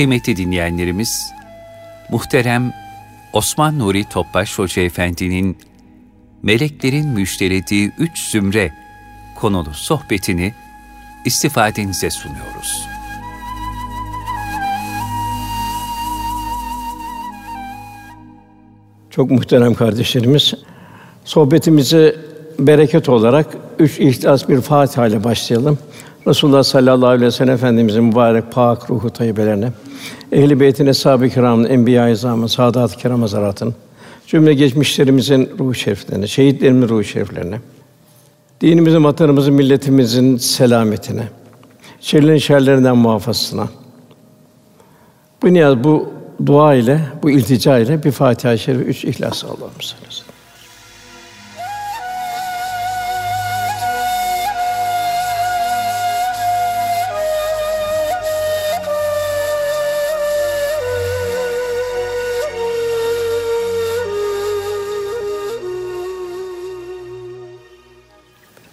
Kıymetli dinleyenlerimiz, muhterem Osman Nuri Topbaş Hoca Efendi'nin Meleklerin Müjdelediği Üç Zümre konulu sohbetini istifadenize sunuyoruz. Çok muhterem kardeşlerimiz, sohbetimizi bereket olarak üç ihlas bir Fatiha ile başlayalım. Resulullah sallallahu aleyhi ve sellem Efendimizin mübarek pak ruhu tayyibelerine, ehl-i beytin eshab-ı kiramın, enbiya-i izamın, saadat-ı kiram hazaratın, cümle geçmişlerimizin ruhu şeriflerine, şehitlerimizin ruhu şeriflerine, dinimizin, vatanımızın, milletimizin selametine, şerlerin şerlerinden muhafazasına. Bu niyaz, bu dua ile, bu iltica ile bir Fatiha-i Şerif, üç İhlas Allah'ım sallallahu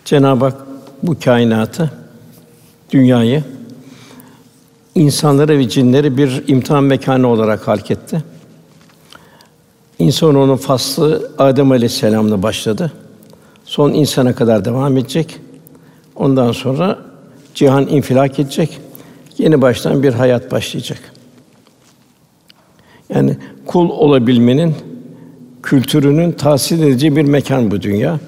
Cenab-ı Hak bu kainatı, dünyayı, insanları ve cinleri bir imtihan mekanı olarak halk etti. İnsan onun faslı Adem Aleyhisselam'la başladı. Son insana kadar devam edecek. Ondan sonra cihan infilak edecek. Yeni baştan bir hayat başlayacak. Yani kul olabilmenin kültürünün tahsil edici bir mekan bu dünya.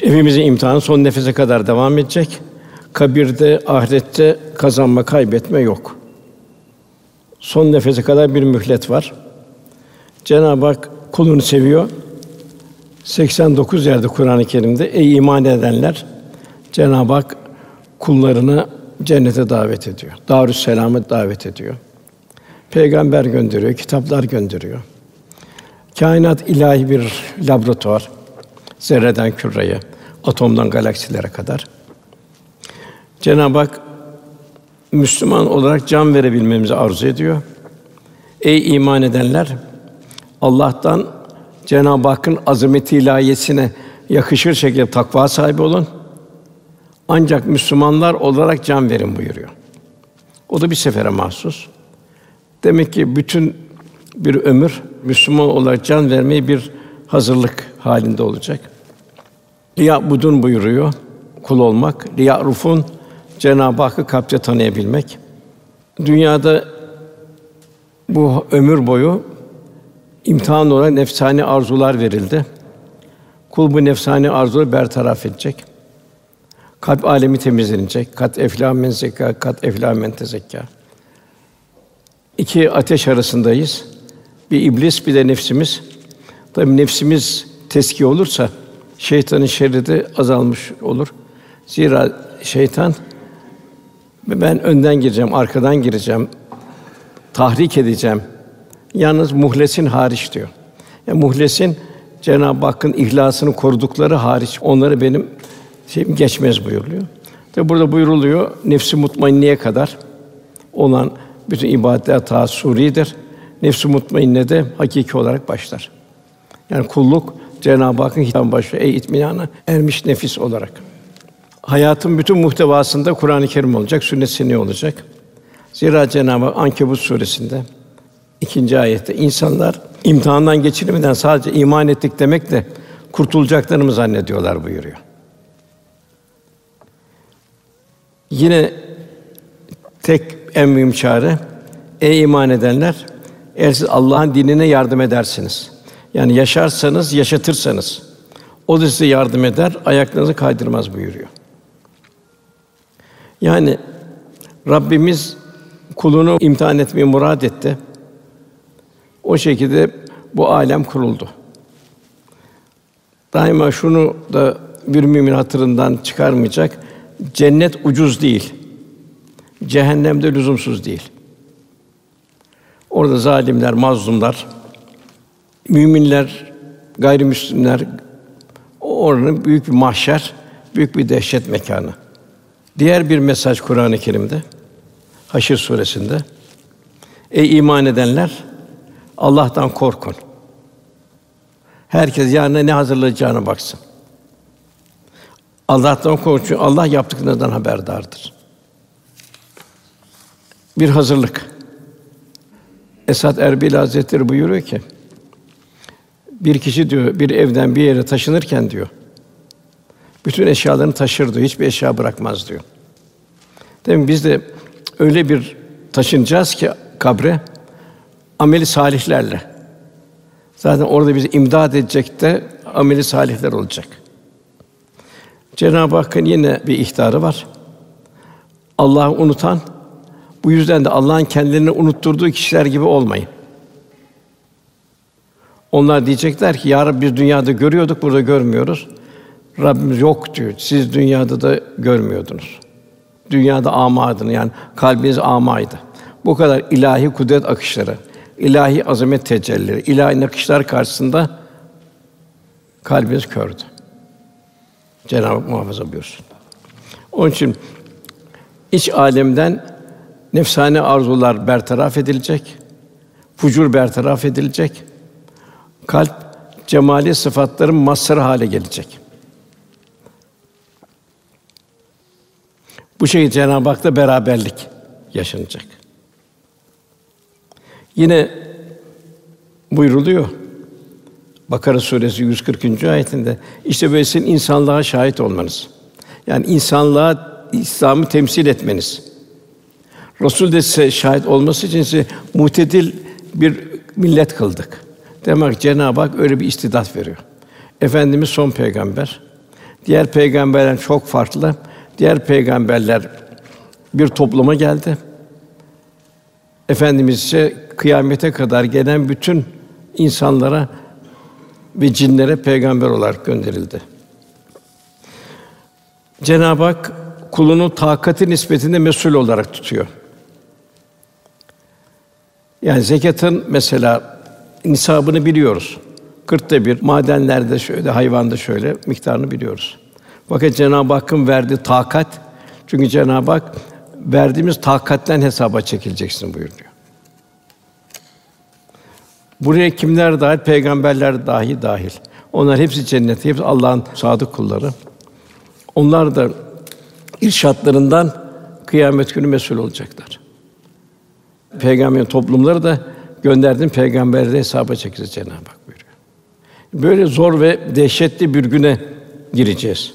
Hepimizin imtihanı son nefese kadar devam edecek. Kabirde, ahirette kazanma, kaybetme yok. Son nefese kadar bir mühlet var. Cenab-ı Hak kulunu seviyor. 89 yerde Kur'an-ı Kerim'de ey iman edenler Cenab-ı Hak kullarını cennete davet ediyor. Darüsselam'a davet ediyor. Peygamber gönderiyor, kitaplar gönderiyor. Kainat ilahi bir laboratuvar zerreden küreye, atomdan galaksilere kadar. Cenab-ı Hak Müslüman olarak can verebilmemizi arzu ediyor. Ey iman edenler, Allah'tan Cenab-ı Hakk'ın azameti ilahiyesine yakışır şekilde takva sahibi olun. Ancak Müslümanlar olarak can verin buyuruyor. O da bir sefere mahsus. Demek ki bütün bir ömür Müslüman olarak can vermeyi bir hazırlık halinde olacak. Liya budun buyuruyor. Kul olmak, liya rufun Cenab-ı Hakk'ı kalpte tanıyabilmek. Dünyada bu ömür boyu imtihan olarak nefsani arzular verildi. Kul bu nefsani arzuları bertaraf edecek. Kalp alemi temizlenecek. Kat eflâ men zekâ, kat eflâ men tezekkâ. İki ateş arasındayız. Bir iblis, bir de nefsimiz. Tabii nefsimiz teski olursa şeytanın şerri de azalmış olur. Zira şeytan ben önden gireceğim, arkadan gireceğim, tahrik edeceğim. Yalnız muhlesin hariç diyor. Yani muhlesin Cenab-ı Hakk'ın ihlasını korudukları hariç onları benim şeyim geçmez buyuruluyor. Tabi burada buyuruluyor nefsi mutmainneye kadar olan bütün ibadetler ta suridir. Nefsi mutmainne de hakiki olarak başlar. Yani kulluk Cenab-ı Hakk'ın hitabı başlıyor. Ey itminana ermiş nefis olarak. Hayatın bütün muhtevasında Kur'an-ı Kerim olacak, sünnet seniyye olacak. Zira Cenab-ı Hak Ankebut suresinde ikinci ayette insanlar imtihandan geçirmeden sadece iman ettik demekle kurtulacaklarını mı zannediyorlar buyuruyor. Yine tek en mühim çare ey iman edenler eğer siz Allah'ın dinine yardım edersiniz. Yani yaşarsanız, yaşatırsanız o da size yardım eder, ayaklarınızı kaydırmaz buyuruyor. Yani Rabbimiz kulunu imtihan etmeyi murad etti. O şekilde bu alem kuruldu. Daima şunu da bir mümin hatırından çıkarmayacak. Cennet ucuz değil. Cehennem de lüzumsuz değil. Orada zalimler, mazlumlar, müminler, gayrimüslimler oranın büyük bir mahşer, büyük bir dehşet mekanı. Diğer bir mesaj Kur'an-ı Kerim'de Haşr suresinde Ey iman edenler Allah'tan korkun. Herkes yarına ne hazırlayacağına baksın. Allah'tan korkun. Allah yaptıklarından haberdardır. Bir hazırlık. Esad Erbil Hazretleri buyuruyor ki bir kişi diyor bir evden bir yere taşınırken diyor bütün eşyalarını taşır diyor. Hiçbir eşya bırakmaz diyor. Demek biz de öyle bir taşınacağız ki kabre ameli salihlerle. Zaten orada bizi imdad edecek de ameli salihler olacak. Cenab-ı Hakk'ın yine bir ihtarı var. Allah'ı unutan, bu yüzden de Allah'ın kendilerini unutturduğu kişiler gibi olmayın. Onlar diyecekler ki ya Rabbi biz dünyada görüyorduk, burada görmüyoruz. Rabbimiz yok diyor. Siz dünyada da görmüyordunuz. Dünyada amadın yani kalbiniz amaydı. Bu kadar ilahi kudret akışları, ilahi azamet tecellileri, ilahi nakışlar karşısında kalbiniz kördü. Cenab-ı Hak muhafaza buyursun. Onun için iç alemden nefsane arzular bertaraf edilecek, fucur bertaraf edilecek, kalp cemali sıfatların mazharı hale gelecek. Bu şekilde Cenab-ı Hak'la beraberlik yaşanacak. Yine buyruluyor. Bakara suresi 140. ayetinde işte böyle sizin insanlığa şahit olmanız. Yani insanlığa İslam'ı temsil etmeniz. Resul de size şahit olması için size mutedil bir millet kıldık. Demek Cenab-ı Hak öyle bir istidat veriyor. Efendimiz son peygamber. Diğer peygamberler çok farklı. Diğer peygamberler bir topluma geldi. Efendimiz ise kıyamete kadar gelen bütün insanlara ve cinlere peygamber olarak gönderildi. Cenab-ı Hak kulunu takati nispetinde mesul olarak tutuyor. Yani zekatın mesela nisabını biliyoruz. Kırkta bir, madenlerde şöyle, hayvanda şöyle miktarını biliyoruz. Fakat Cenab-ı Hakk'ın verdiği takat, çünkü Cenab-ı Hak verdiğimiz takatten hesaba çekileceksin buyuruyor. Buraya kimler dahil? Peygamberler dahi dahil. Onlar hepsi cennet, hepsi Allah'ın sadık kulları. Onlar da irşatlarından kıyamet günü mesul olacaklar. Peygamberin toplumları da gönderdiğim peygamberleri hesaba çekeceğiz Cenab-ı Hak buyuruyor. Böyle zor ve dehşetli bir güne gireceğiz.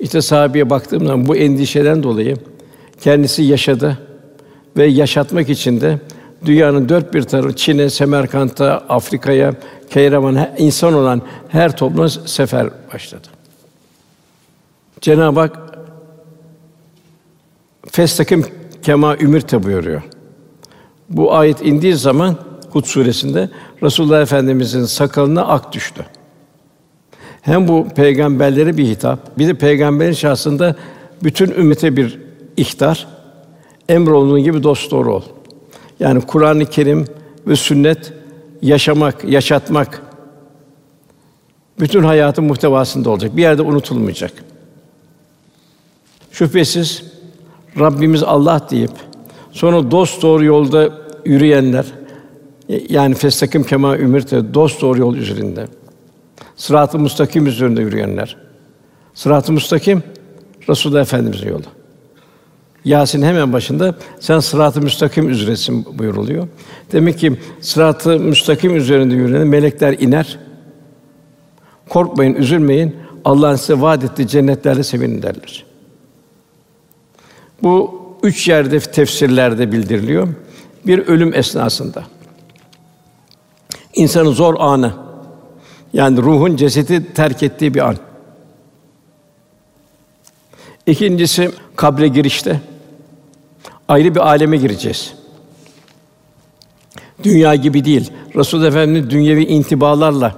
İşte sahabeye baktığım zaman bu endişeden dolayı kendisi yaşadı ve yaşatmak için de dünyanın dört bir tarafı Çin'e, Semerkant'a, Afrika'ya, Keyraman'a insan olan her topluma sefer başladı. Cenab-ı Hak Festakim kema ümirte buyuruyor. Bu ayet indiği zaman Hud suresinde Resulullah Efendimizin sakalına ak düştü. Hem bu peygamberlere bir hitap, bir de peygamberin şahsında bütün ümmete bir ihtar. Emrolunduğun gibi dost doğru ol. Yani Kur'an-ı Kerim ve sünnet yaşamak, yaşatmak bütün hayatın muhtevasında olacak. Bir yerde unutulmayacak. Şüphesiz Rabbimiz Allah deyip sonra dost doğru yolda yürüyenler yani festakim kema ümirte dost doğru yol üzerinde. Sırat-ı müstakim üzerinde yürüyenler. Sırat-ı müstakim Resulullah Efendimizin yolu. Yasin hemen başında sen sırat-ı müstakim üzeresin buyuruluyor. Demek ki sırat-ı müstakim üzerinde yürüyen melekler iner. Korkmayın, üzülmeyin. Allah'ın size vaad ettiği cennetlerle sevinin derler. Bu üç yerde tefsirlerde bildiriliyor. Bir ölüm esnasında. İnsanın zor anı. Yani ruhun cesedi terk ettiği bir an. İkincisi kabre girişte ayrı bir aleme gireceğiz. Dünya gibi değil. Resul Efendimiz dünyevi intibalarla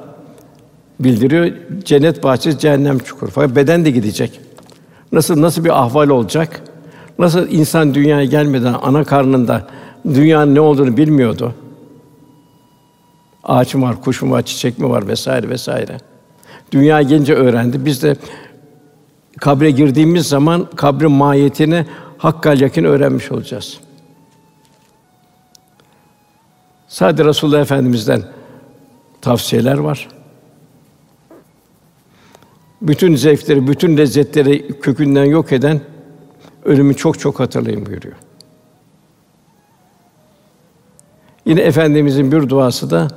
bildiriyor. Cennet bahçesi, cehennem çukuru. Fakat beden de gidecek. Nasıl nasıl bir ahval olacak? Nasıl insan dünyaya gelmeden ana karnında dünyanın ne olduğunu bilmiyordu. Ağaç mı var, kuş mu var, çiçek mi var vesaire vesaire. Dünya gelince öğrendi. Biz de kabre girdiğimiz zaman kabrin mahiyetini hakkal yakin öğrenmiş olacağız. Sadece Resulullah Efendimiz'den tavsiyeler var. Bütün zevkleri, bütün lezzetleri kökünden yok eden ölümü çok çok hatırlayın buyuruyor. Yine efendimizin bir duası da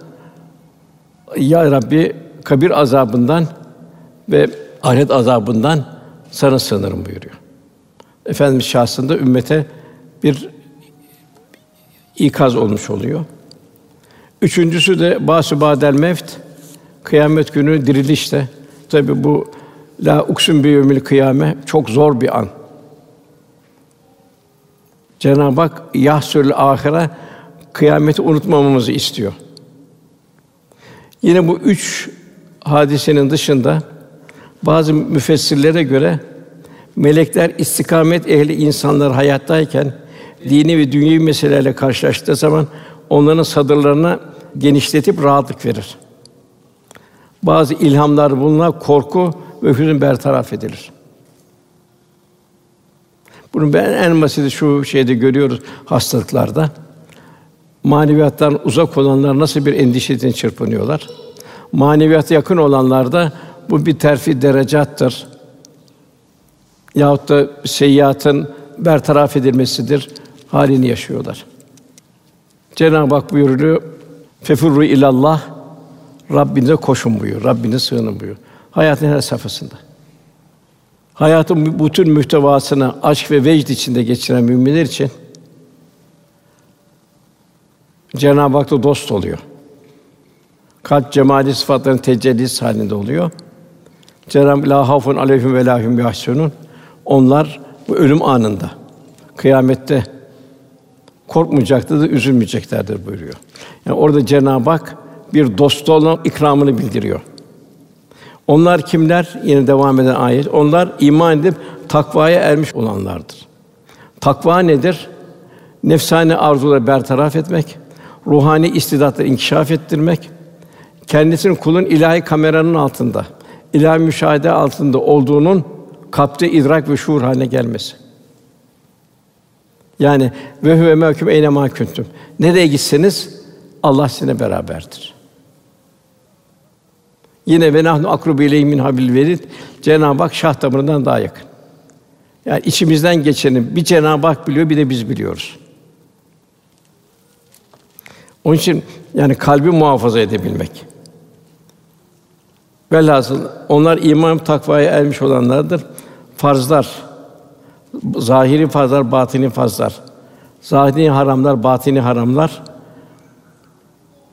Ya Rabbi kabir azabından ve ahiret azabından sana sığınırım buyuruyor. Efendimiz şahsında ümmete bir ikaz olmuş oluyor. Üçüncüsü de basu badel mevt kıyamet günü dirilişte. Tabi bu la uksun bi yevmil kıyame çok zor bir an. Cenab-ı Hak yahsül ahire kıyameti unutmamamızı istiyor. Yine bu üç hadisenin dışında bazı müfessirlere göre melekler istikamet ehli insanlar hayattayken dini ve dünyevi meselelerle karşılaştığı zaman onların sadırlarına genişletip rahatlık verir. Bazı ilhamlar bunlar korku ve hüzün bertaraf edilir. Bunu ben en basit şu şeyde görüyoruz hastalıklarda. Maneviyattan uzak olanlar nasıl bir endişeden çırpınıyorlar. Maneviyata yakın olanlar da bu bir terfi derecattır. Yahut da seyyiatın bertaraf edilmesidir halini yaşıyorlar. Cenab-ı Hak buyuruyor, "Fefurru ilallah" Rabbinize koşun buyuruyor. Rabbinize sığının buyuruyor. Hayatın her safhasında. Hayatın bütün mühtevasını aşk ve vecd içinde geçiren müminler için Cenab-ı Hak da dost oluyor. Kalp cemali sıfatların tecellisi halinde oluyor. Cenab-ı La hafun aleyhim ve lahum yahsunun. Onlar bu ölüm anında, kıyamette korkmayacaktır, üzülmeyeceklerdir buyuruyor. Yani orada Cenab-ı Hak bir dostu olan ikramını bildiriyor. Onlar kimler? Yine devam eden ayet. Onlar iman edip takvaya ermiş olanlardır. Takva nedir? Nefsani arzuları bertaraf etmek, ruhani istidatları inkişaf ettirmek, kendisinin kulun ilahi kameranın altında, ilahi müşahede altında olduğunun kalpte idrak ve şuur haline gelmesi. Yani ve huve mehkum eyne ma kuntum. Nereye gitseniz Allah sizinle beraberdir. Yine ve nahnu akrubu ileyhi min habil verid. Cenab-ı Hak şah damarından daha yakın. Yani içimizden geçeni bir Cenab-ı Hak biliyor, bir de biz biliyoruz. Onun için yani kalbi muhafaza edebilmek. Velhasıl onlar iman takvaya ermiş olanlardır. Farzlar, zahiri farzlar, batini farzlar. Zahiri haramlar, batini haramlar.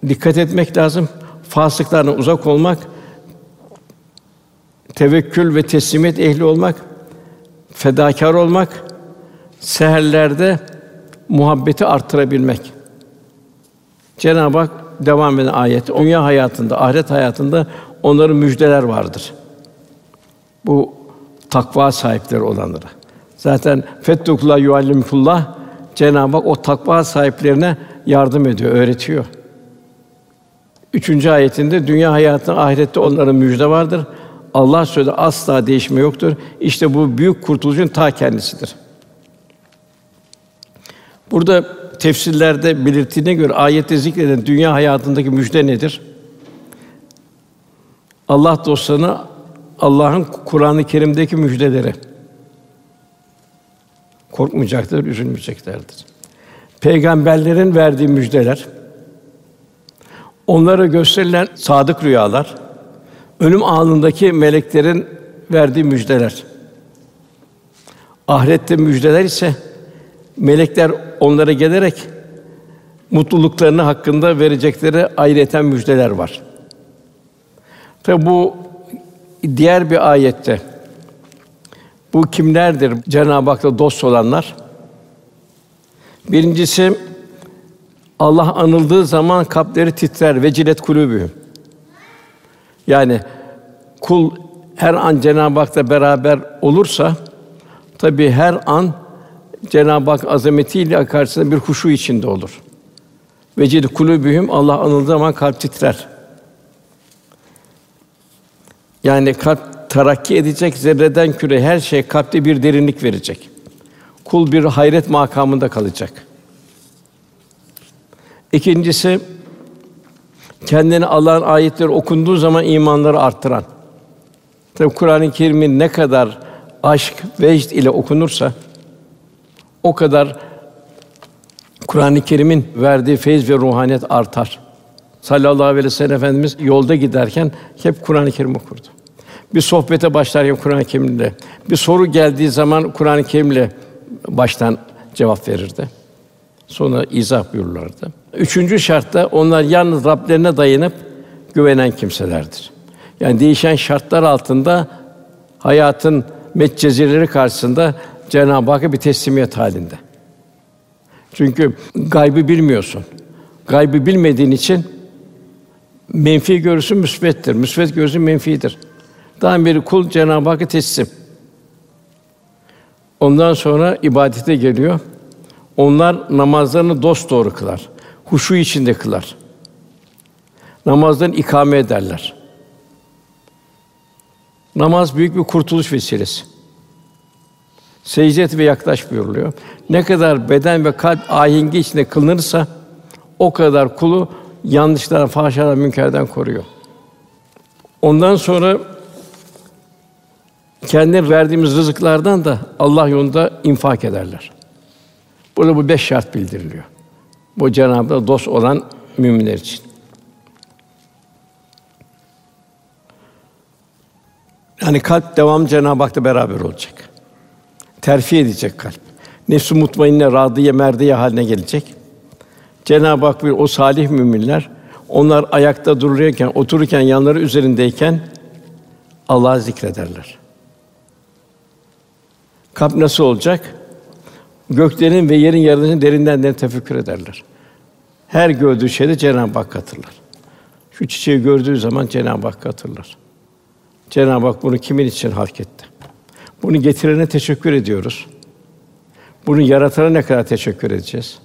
Dikkat etmek lazım. Fasıklardan uzak olmak, tevekkül ve teslimiyet ehli olmak, fedakar olmak, seherlerde muhabbeti arttırabilmek. Cenab-ı Hak devam eden ayet, dünya hayatında, ahiret hayatında onların müjdeler vardır. Bu takva sahipleri olanlara. Zaten fettukullah yuallimkullah Cenab-ı Hak o takva sahiplerine yardım ediyor, öğretiyor. Üçüncü ayetinde dünya hayatında, ahirette onların müjde vardır. Allah sözü asla değişme yoktur. İşte bu büyük kurtuluşun ta kendisidir. Burada tefsirlerde belirttiğine göre ayette zikreden dünya hayatındaki müjde nedir? Allah dostlarına Allah'ın Kur'an-ı Kerim'deki müjdeleri korkmayacaktır, üzülmeyeceklerdir. Peygamberlerin verdiği müjdeler, onlara gösterilen sadık rüyalar, ölüm anındaki meleklerin verdiği müjdeler. Ahirette müjdeler ise melekler onlara gelerek mutluluklarını hakkında verecekleri ayrıyeten müjdeler var. Tabi bu diğer bir ayette bu kimlerdir Cenab-ı Hak'la dost olanlar? Birincisi Allah anıldığı zaman kalpleri titrer ve cilet kulübü. Yani kul her an Cenab-ı Hak'la beraber olursa tabi her an Cenab-ı Hak azametiyle karşısında bir huşu içinde olur. Vecid kulübühüm Allah anıldığı zaman kalp titrer. Yani kalp terakki edecek, zerreden küre her şey kalpte bir derinlik verecek. Kul bir hayret makamında kalacak. İkincisi kendini Allah'ın ayetleri okunduğu zaman imanları arttıran. Tabi Kur'an-ı Kerim'in ne kadar aşk, vecd ile okunursa o kadar Kur'an-ı Kerim'in verdiği feyiz ve ruhaniyet artar. Sallallahu aleyhi ve sellem Efendimiz yolda giderken hep Kur'an-ı Kerim okurdu. Bir sohbete başlarken Kur'an-ı Kerim'le, bir soru geldiği zaman Kur'an-ı Kerim'le baştan cevap verirdi. Sonra izah buyururlardı. Üçüncü şartta onlar yalnız Rablerine dayanıp güvenen kimselerdir. Yani değişen şartlar altında hayatın metcezileri karşısında Cenab-ı Hakk'a bir teslimiyet halinde. Çünkü gaybı bilmiyorsun. Gaybı bilmediğin için menfi görürsün müsbettir. Müsbet görürsün menfidir. Daha beri kul Cenab-ı Hakk'a teslim. Ondan sonra ibadete geliyor. Onlar namazlarını dost doğru kılar. Huşu içinde kılar. Namazlarını ikame ederler. Namaz büyük bir kurtuluş vesilesi. Secde et ve yaklaş buyuruluyor. Ne kadar beden ve kalp ahengi içinde kılınırsa o kadar kulu yanlışlardan, fahşalardan, münkerden koruyor. Ondan sonra kendi verdiğimiz rızıklardan da Allah yolunda infak ederler. Burada bu beş şart bildiriliyor. Bu Cenab-ı dost olan müminler için. Yani kalp devam Cenab-ı Hak'la beraber olacak. Terfi edecek kalp. Nefs-i mutmainne, radiye, merdiye haline gelecek. Cenab-ı Hak bir o salih müminler onlar ayakta dururken, otururken yanları üzerindeyken Allah'ı zikrederler. Kalp nasıl olacak? Göklerin ve yerin yaratılışını derinden derin tefekkür ederler. Her gördüğü şeyde Cenab-ı Hak hatırlar. Şu çiçeği gördüğü zaman Cenab-ı Hak hatırlar. Cenab-ı Hak bunu kimin için hak etti? Bunu getirene teşekkür ediyoruz. Bunu yaratana ne kadar teşekkür edeceğiz?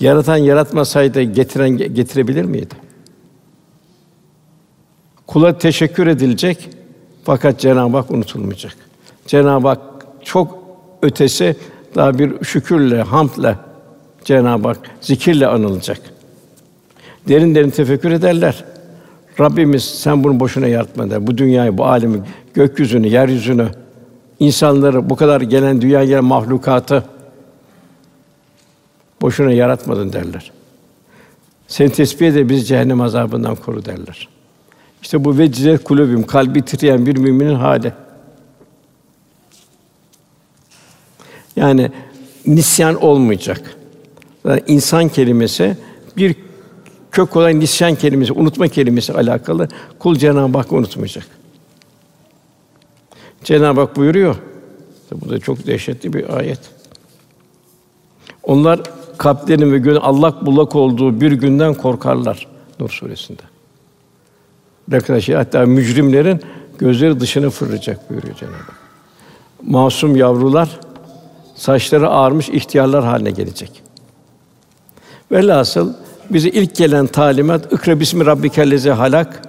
Yaratan yaratmasaydı getiren getirebilir miydi? Kula teşekkür edilecek fakat Cenab-ı Hak unutulmayacak. Cenab-ı Hak çok ötesi daha bir şükürle, hamdle Cenab-ı Hak zikirle anılacak. Derin derin tefekkür ederler. Rabbimiz sen bunu boşuna yaratmadın. Bu dünyayı, bu alemi, gökyüzünü, yeryüzünü, insanları, bu kadar gelen dünya gelen mahlukatı boşuna yaratmadın derler. Sen tesbih de biz cehennem azabından koru derler. İşte bu vecizet kulübüm, kalbi titreyen bir müminin hali. Yani nisyan olmayacak. Yani insan kelimesi bir kök olan nisyan kelimesi, unutma kelimesi alakalı kul Cenab-ı Hak unutmayacak. Cenab-ı Hak buyuruyor. Bu da çok dehşetli bir ayet. Onlar kalplerin ve gönül allak bullak olduğu bir günden korkarlar. Nur suresinde. Arkadaşlar hatta mücrimlerin gözleri dışına fırlayacak buyuruyor Cenab-ı Hak. Masum yavrular saçları ağarmış ihtiyarlar haline gelecek. Velhasıl bize ilk gelen talimat ikra bismi rabbikellezi halak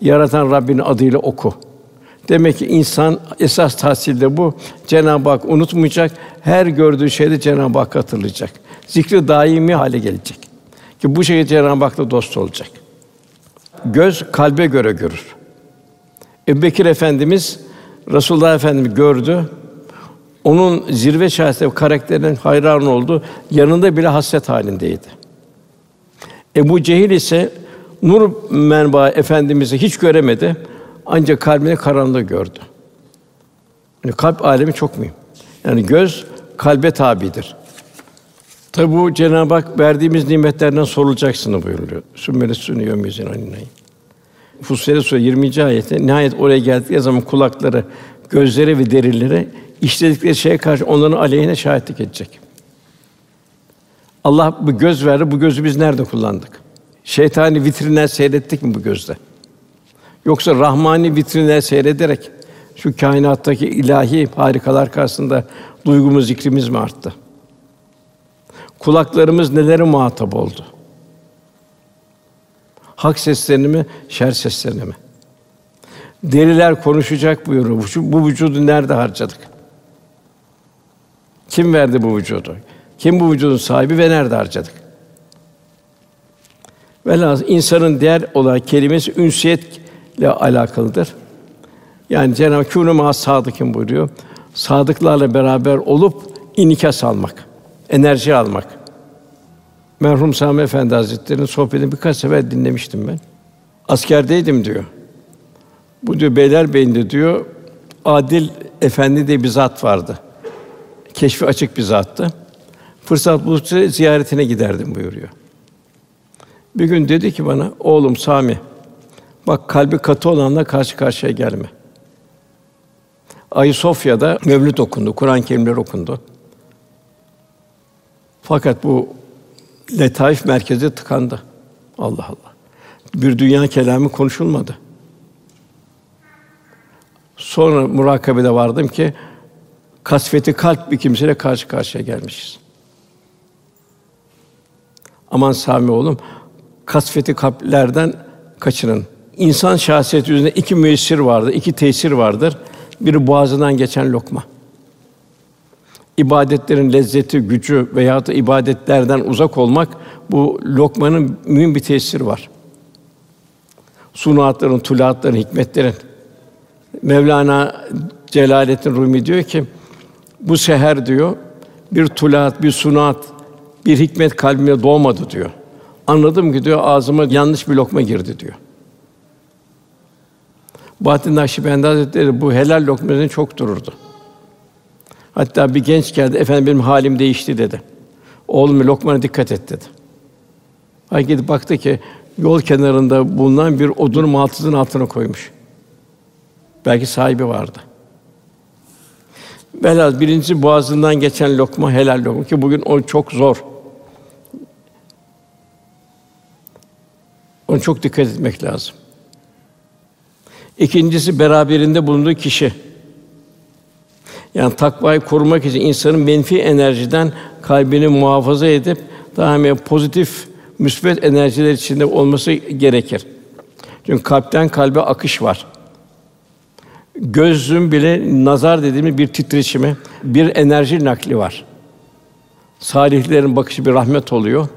yaratan Rabbinin adıyla oku. Demek ki insan esas tahsilde bu. Cenab-ı Hak unutmayacak. Her gördüğü şeyde Cenab-ı Hak hatırlayacak. Zikri daimi hale gelecek. Ki bu şekilde Cenab-ı Hak'la dost olacak. Göz kalbe göre görür. Ebu Bekir Efendimiz Resulullah Efendimiz gördü. Onun zirve şahsiyeti karakterinin hayran oldu. Yanında bile hasret halindeydi. Ebu Cehil ise nur menba efendimizi hiç göremedi. Ancak kalbine karanlığı gördü. Yani kalp alemi çok mühim. Yani göz kalbe tabidir. Tabi bu Cenab-ı Hak verdiğimiz nimetlerden sorulacaksın buyuruyor. Sümmele sünü yömüzün aninayın. Fussilet Suresi 20. ayette nihayet oraya geldikleri zaman kulakları, gözleri ve derileri işledikleri şeye karşı onların aleyhine şahitlik edecek. Allah bu göz verdi. Bu gözü biz nerede kullandık? Şeytani vitrinler seyrettik mi bu gözle? Yoksa rahmani vitrinler seyrederek şu kainattaki ilahi harikalar karşısında duygumuz, zikrimiz mi arttı? Kulaklarımız nelere muhatap oldu? Hak seslerini mi, şer seslerini mi? Deriler konuşacak buyuruyor. Bu, bu vücudu nerede harcadık? Kim verdi bu vücudu? Kim bu vücudun sahibi ve nerede harcadık? Velhâsıl insanın değer olarak kelimesi ünsiyetle alakalıdır. Yani Cenab-ı kûnû sadıkın buyuruyor. Sadıklarla beraber olup inikas almak. enerji almak. Merhum Sami Efendi Hazretleri'nin sohbetini birkaç sefer dinlemiştim ben. Askerdeydim diyor. Bu diyor Beylerbeyi'nde diyor Adil Efendi diye bir zat vardı. Keşfi açık bir zattı. Fırsat buldukça ziyaretine giderdim buyuruyor. Bir gün dedi ki bana, oğlum Sami, bak kalbi katı olanla karşı karşıya gelme. Ayasofya'da mevlüt okundu, Kur'an-ı Kerimler okundu. Fakat bu letaif merkezi tıkandı. Allah Allah. Bir dünya kelamı konuşulmadı. Sonra murakabede vardım ki kasveti kalp bir kimseyle karşı karşıya gelmişiz. Aman Sami oğlum, kasveti kalplerden kaçının. İnsan şahsiyeti üzerinde iki müessir vardır, iki tesir vardır. Biri boğazından geçen lokma. İbadetlerin lezzeti, gücü veya da ibadetlerden uzak olmak bu lokmanın mühim bir tesiri var. Sunuatların, tulaatların, hikmetlerin. Mevlana Celaleddin Rumi diyor ki bu seher diyor bir tulaat, bir sunat, bir hikmet kalbime doğmadı diyor. Anladım ki diyor ağzıma yanlış bir lokma girdi diyor. Bahattin Nakşibendi Hazretleri bu helal lokmalarını çok dururdu. Hatta bir genç geldi, efendim benim halim değişti dedi. Oğlum lokmana dikkat et dedi. Ay gidip baktı ki yol kenarında bulunan bir odun maltızın altına koymuş. Belki sahibi vardı. Velhâsıl birincisi boğazından geçen lokma helal lokma ki bugün o çok zor. Ona çok dikkat etmek lazım. İkincisi beraberinde bulunduğu kişi. Yani takvayı korumak için insanın menfi enerjiden kalbini muhafaza edip daima pozitif, müsbet enerjiler içinde olması gerekir. Çünkü kalpten kalbe akış var. Gözün bile nazar dediğimiz bir titreşimi, bir enerji nakli var. Salihlerin bakışı bir rahmet oluyor.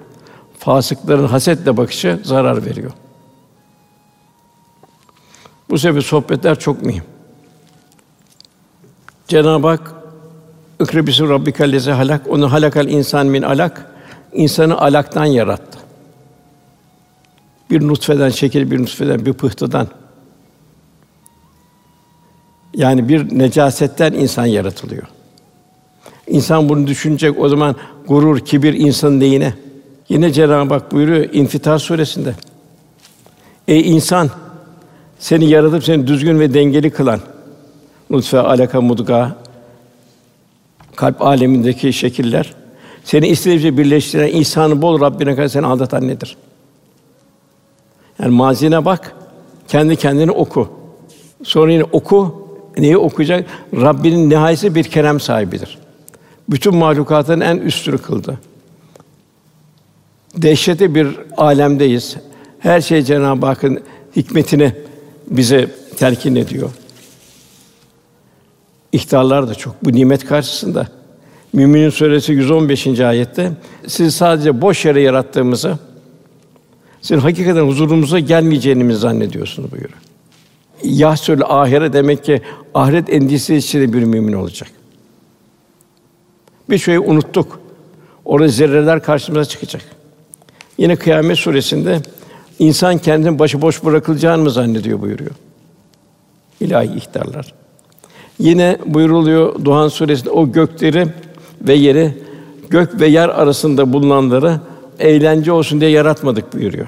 Fasıkların hasetle bakışı zarar veriyor. Bu sebeple sohbetler çok mühim. Cenab-ı Hak İkrebisi rabbikellezi halak onu halakal insan min alak insanı alaktan yarattı. Bir nutfeden şekil bir nutfeden bir pıhtıdan yani bir necasetten insan yaratılıyor. İnsan bunu düşünecek o zaman gurur, kibir insanın neyine? Yine Cenab-ı Hak buyuruyor İnfitar suresinde. Ey insan seni yaratıp seni düzgün ve dengeli kılan nutfe, alaka, mudga kalp alemindeki şekiller seni istediğince birleştiren ihsanı bol Rabbine kadar seni aldatan nedir? Yani mazine bak, kendi kendini oku. Sonra yine oku, neyi okuyacak? Rabbinin nihayesi bir kerem sahibidir. Bütün mahlukatın en üstünü kıldı. Dehşete bir alemdeyiz. Her şey Cenab-ı Hakk'ın hikmetini bize telkin ediyor. İhtarlar da çok. Bu nimet karşısında Müminin Suresi 115. ayette siz sadece boş yere yarattığımızı sizin hakikaten huzurumuza gelmeyeceğini zannediyorsunuz buyuruyor. Yahsül ahire demek ki ahiret endişesi içinde bir mümin olacak. Bir şeyi unuttuk. Orada zerreler karşımıza çıkacak. Yine Kıyamet suresinde insan kendini başıboş bırakılacağını mı zannediyor buyuruyor. İlahi ihtarlar. Yine buyuruluyor Duhan suresinde o gökleri ve yeri gök ve yer arasında bulunanları eğlence olsun diye yaratmadık buyuruyor.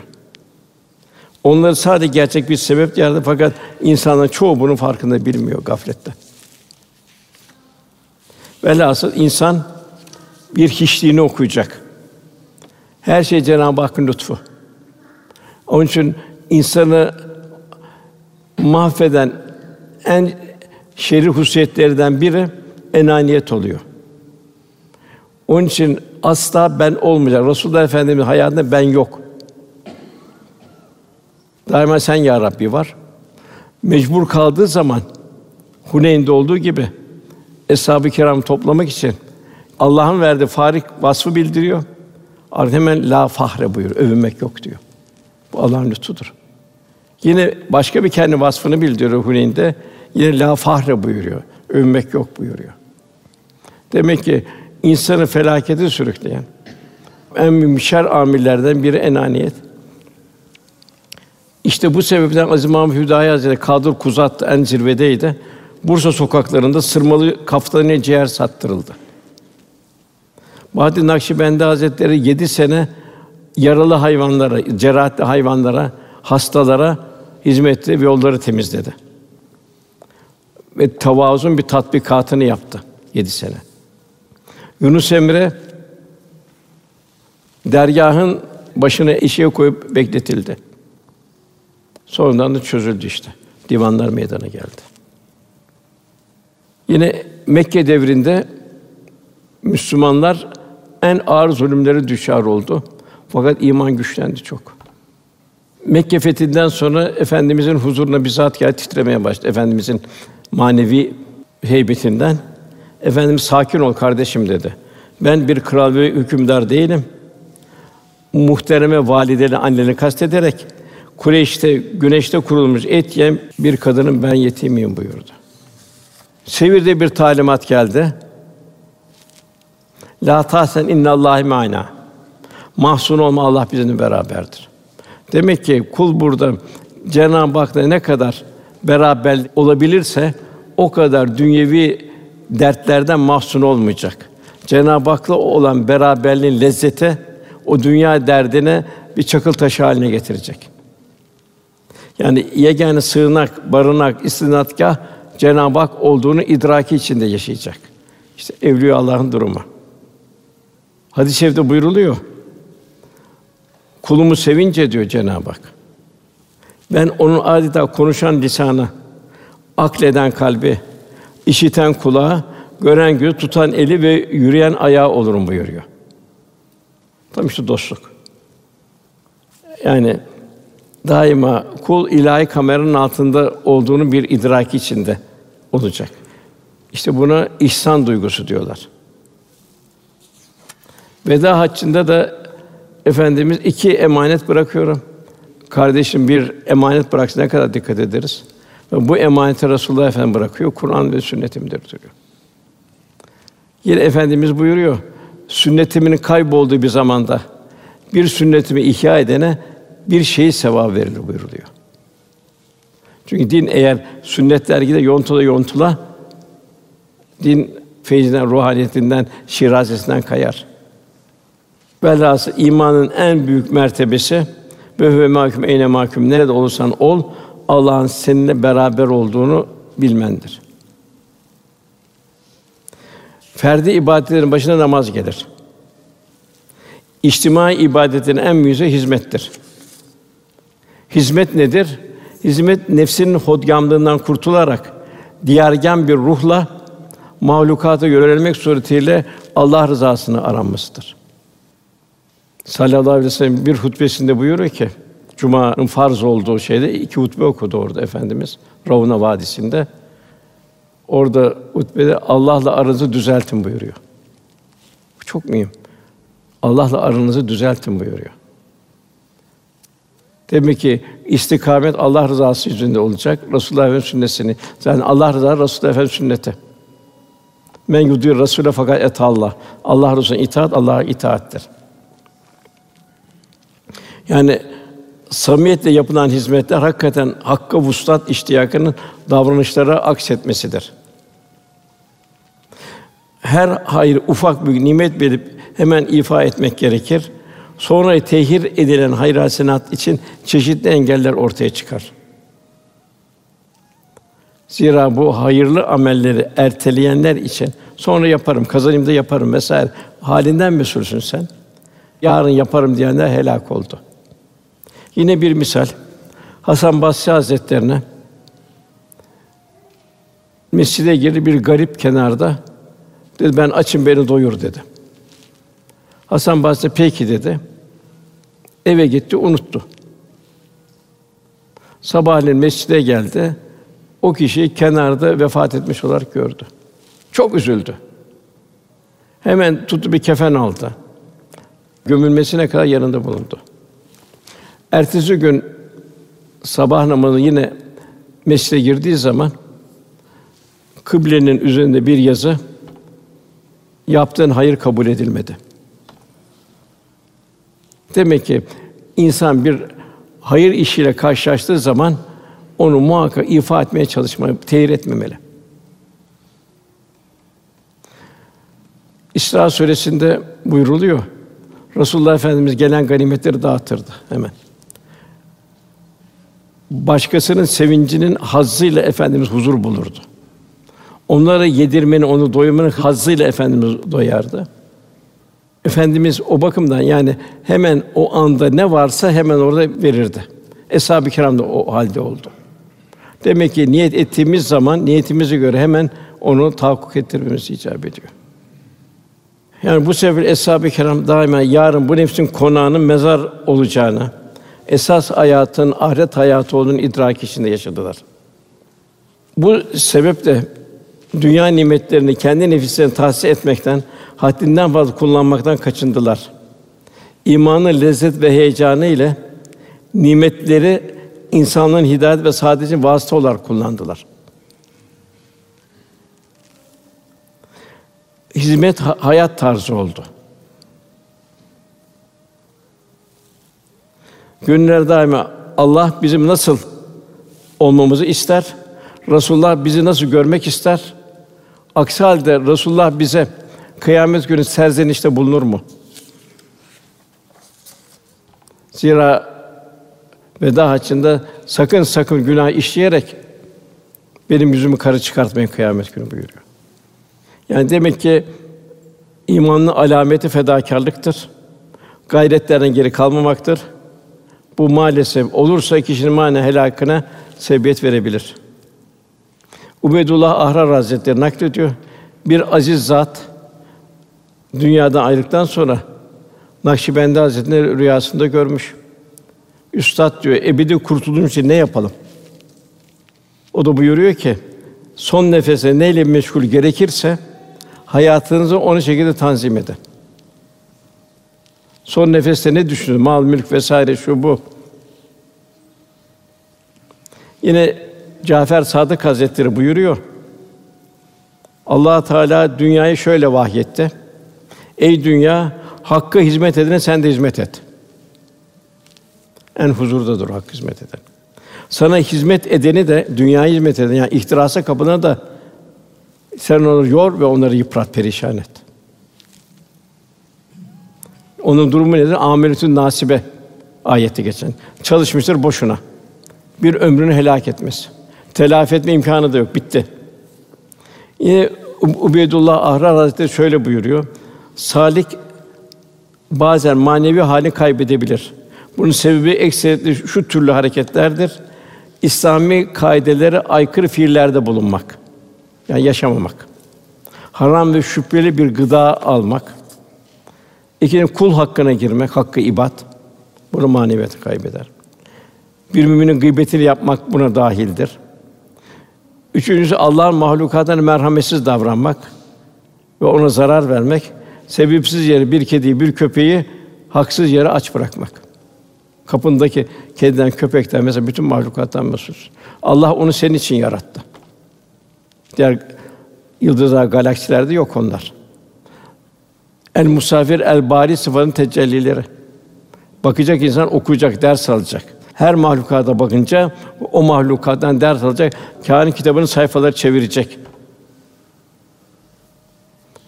Onları sadece gerçek bir sebep yarattı fakat insanların çoğu bunun farkında bilmiyor gaflette. Velhasıl insan bir hiçliğini okuyacak. Her şey Cenab-ı Hakk'ın lütfu. Onun için insanı mahveden en şerif hususiyetlerden biri enaniyet oluyor. Onun için asla ben olmayacak. Resulullah Efendimiz hayatında ben yok. Daima sen ya Rabbi var. Mecbur kaldığı zaman Huneyn'de olduğu gibi eshab-ı kiram toplamak için Allah'ın verdiği farik vasfı bildiriyor. Artık hemen la fahre buyur, övünmek yok diyor. Bu Allah'ın lütfudur. Yine başka bir kendi vasfını bildiriyor Huneyn'de. Yine la fahre buyuruyor. Övünmek yok buyuruyor. Demek ki insanı felakete sürükleyen en büyük şer amirlerden biri enaniyet. İşte bu sebepten Aziz Mahmud Hüdayi Hazretleri Kadır Kuzat en zirvedeydi. Bursa sokaklarında sırmalı kaftanı ciğer sattırıldı. Bahattin Nakşibendi Hazretleri yedi sene yaralı hayvanlara, cerahatli hayvanlara, hastalara hizmetti ve yolları temizledi. Ve tavazun bir tatbikatını yaptı yedi sene. Yunus Emre dergahın başına eşeğe koyup bekletildi. Sonradan da çözüldü işte. Divanlar meydana geldi. Yine Mekke devrinde Müslümanlar en ağır zulümlere düşer oldu. Fakat iman güçlendi çok. Mekke fethinden sonra efendimizin huzuruna bizzat geldi titremeye başladı. Efendimizin manevi heybetinden Efendimiz sakin ol kardeşim dedi. Ben bir kral ve hükümdar değilim. Muhtereme valideni, anneni kastederek Kureyş'te güneşte kurulmuş et yem bir kadının ben yetimiyim buyurdu. Sevirde bir talimat geldi. La tahsen innallahi ma'na. Mahzun olma Allah bizimle beraberdir. Demek ki kul burada Cenab-ı Hak'la ne kadar beraber olabilirse o kadar dünyevi dertlerden mahzun olmayacak. Cenab-ı Hak'la olan beraberliğin lezzeti o dünya derdine bir çakıl taşı haline getirecek. Yani yegane sığınak, barınak, istinadgah Cenab-ı Hak olduğunu idraki içinde yaşayacak. İşte evliya Allah'ın durumu. Hadis-i şerifte buyruluyor. Kulumu sevince diyor Cenab-ı Hak. Ben onun adeta konuşan lisanı, akleden kalbi, işiten kulağı, gören gözü, tutan eli ve yürüyen ayağı olurum buyuruyor. Tam işte dostluk. Yani daima kul ilahi kameranın altında olduğunu bir idrak içinde olacak. İşte buna ihsan duygusu diyorlar. Veda haccında da efendimiz iki emanet bırakıyorum. Kardeşim bir emanet bıraksın ne kadar dikkat ederiz. Bu emaneti Resulullah Efendimiz bırakıyor. Kur'an ve sünnetimdir diyor. Yine efendimiz buyuruyor. Sünnetimin kaybolduğu bir zamanda bir sünnetimi ihya edene bir şey sevap verilir buyuruluyor. Çünkü din eğer sünnetler gide yontula yontula din feyzinden, ruhaniyetinden, şirazesinden kayar. Velhâsıl imanın en büyük mertebesi ve ve mahkum eyne mahkum nerede olursan ol Allah'ın seninle beraber olduğunu bilmendir. Ferdi ibadetlerin başına namaz gelir. İçtimai ibadetin en büyüğü hizmettir. Hizmet nedir? Hizmet nefsinin hodgamlığından kurtularak diyargen bir ruhla mahlukata yönelmek suretiyle Allah rızasını aranmasıdır. Sallallahu aleyhi ve sellem bir hutbesinde buyuruyor ki Cuma'nın farz olduğu şeyde iki hutbe okudu orada efendimiz Ravna Vadisi'nde. Orada hutbede Allah'la aranızı düzeltin buyuruyor. Bu çok mühim. Allah'la aranızı düzeltin buyuruyor. Demek ki istikamet Allah rızası yüzünde olacak. Resulullah Efendimiz sünnetini. Yani Allah rızası Resulullah Efendimiz sünneti. Men yudur Rasûle fakat et Allah. Allah Resulüne itaat Allah'a itaattir. Yani samimiyetle yapılan hizmetler hakikaten hakka vuslat iştiyakının davranışlara aksetmesidir. Her hayır ufak bir nimet bilip hemen ifa etmek gerekir. Sonra tehir edilen hayır hasenat için çeşitli engeller ortaya çıkar. Zira bu hayırlı amelleri erteleyenler için sonra yaparım, kazanayım da yaparım vesaire halinden mesulsün sen. Yarın yaparım diyenler helak oldu. Yine bir misal. Hasan Basri Hazretlerine mescide girdi bir garip kenarda. Dedi ben açım beni doyur dedi. Hasan Basri peki dedi. Eve gitti, unuttu. Sabahleyin mescide geldi. O kişiyi kenarda vefat etmiş olarak gördü. Çok üzüldü. Hemen tuttu bir kefen aldı. Gömülmesine kadar yanında bulundu. Ertesi gün sabah namazı yine mescide girdiği zaman kıblenin üzerinde bir yazı Yaptığın hayır kabul edilmedi. Demek ki insan bir hayır işiyle karşılaştığı zaman onu muhakkak ifa etmeye çalışmalı, tehir etmemeli. İsra suresinde buyruluyor. Resulullah Efendimiz gelen ganimetleri dağıtırdı hemen. Başkasının sevincinin hazzıyla efendimiz huzur bulurdu. Onlara yedirmenin, onu doyurmanın hazzıyla efendimiz doyardı. Efendimiz o bakımdan yani hemen o anda ne varsa hemen orada verirdi. Eshab-ı Kiram da o halde oldu. Demek ki niyet ettiğimiz zaman niyetimize göre hemen onu tahakkuk ettirmemiz icap ediyor. Yani bu sebeple eshab-ı kiram daima yarın bu nefsin konağının mezar olacağını, esas hayatın ahiret hayatı olduğunu idrak içinde yaşadılar. Bu sebeple dünya nimetlerini kendi nefislerine tahsis etmekten, haddinden fazla kullanmaktan kaçındılar. İmanın lezzet ve heyecanı ile nimetleri insanlığın hidayet ve saadet için vasıta olarak kullandılar. Hizmet hayat tarzı oldu. Gönüller daima Allah bizim nasıl olmamızı ister. Resulullah bizi nasıl görmek ister? Aksi halde Resulullah bize kıyamet günü serzenişte bulunur mu? Zira veda haccında sakın sakın günah işleyerek benim yüzümü karı çıkartmayın kıyamet günü buyuruyor. Yani demek ki imanın alameti fedakarlıktır. Gayretlerden geri kalmamaktır. Bu maalesef olursa kişinin mane helakına sebebiyet verebilir. Ubedullah Ahrar Hazretleri naklediyor. Bir aziz zat dünyadan ayrıldıktan sonra Nakşibendi Hazretleri rüyasında görmüş. Üstad diyor, ebedi kurtuluşun için ne yapalım? O da buyuruyor ki, son nefese neyle meşgul gerekirse hayatınızı onu şekilde tanzim edin. Son nefeste ne düşünün? Mal, mülk vesaire şu bu. Yine Cafer Sadık Hazretleri buyuruyor. Allah Teala dünyayı şöyle vahyetti. Ey dünya, hakka hizmet edene sen de hizmet et. En huzurdadır hak hizmet eden. Sana hizmet edeni de dünyaya hizmet eden yani ihtirasa kapına da sen onları yor ve onları yıprat, perişan et. Onun durumu nedir? Ameletün nasibe ayeti geçen. Çalışmıştır boşuna. Bir ömrünü helak etmesi. Telafi etme imkanı da yok. Bitti. Yine Ubeydullah Ahrar Hazretleri şöyle buyuruyor. Salik bazen manevi hali kaybedebilir. Bunun sebebi ekseriyetle şu türlü hareketlerdir. İslami kaidelere aykırı fiillerde bulunmak. Yani yaşamamak. Haram ve şüpheli bir gıda almak. İkinci kul hakkına girmek, hakkı ibad. Bunu maneviyatı kaybeder. Bir müminin gıybetini yapmak buna dahildir. Üçüncüsü Allah'ın mahlukatına merhametsiz davranmak ve ona zarar vermek. Sebepsiz yere bir kediyi, bir köpeği haksız yere aç bırakmak. Kapındaki kediden, köpekten mesela bütün mahlukattan mesul. Allah onu senin için yarattı. Diğer yıldızlar, galaksilerde yok onlar. El musafir el bari sıfatın tecellileri. Bakacak insan okuyacak, ders alacak. Her mahlukata bakınca o mahlukattan ders alacak. Kâhin kitabının sayfaları çevirecek.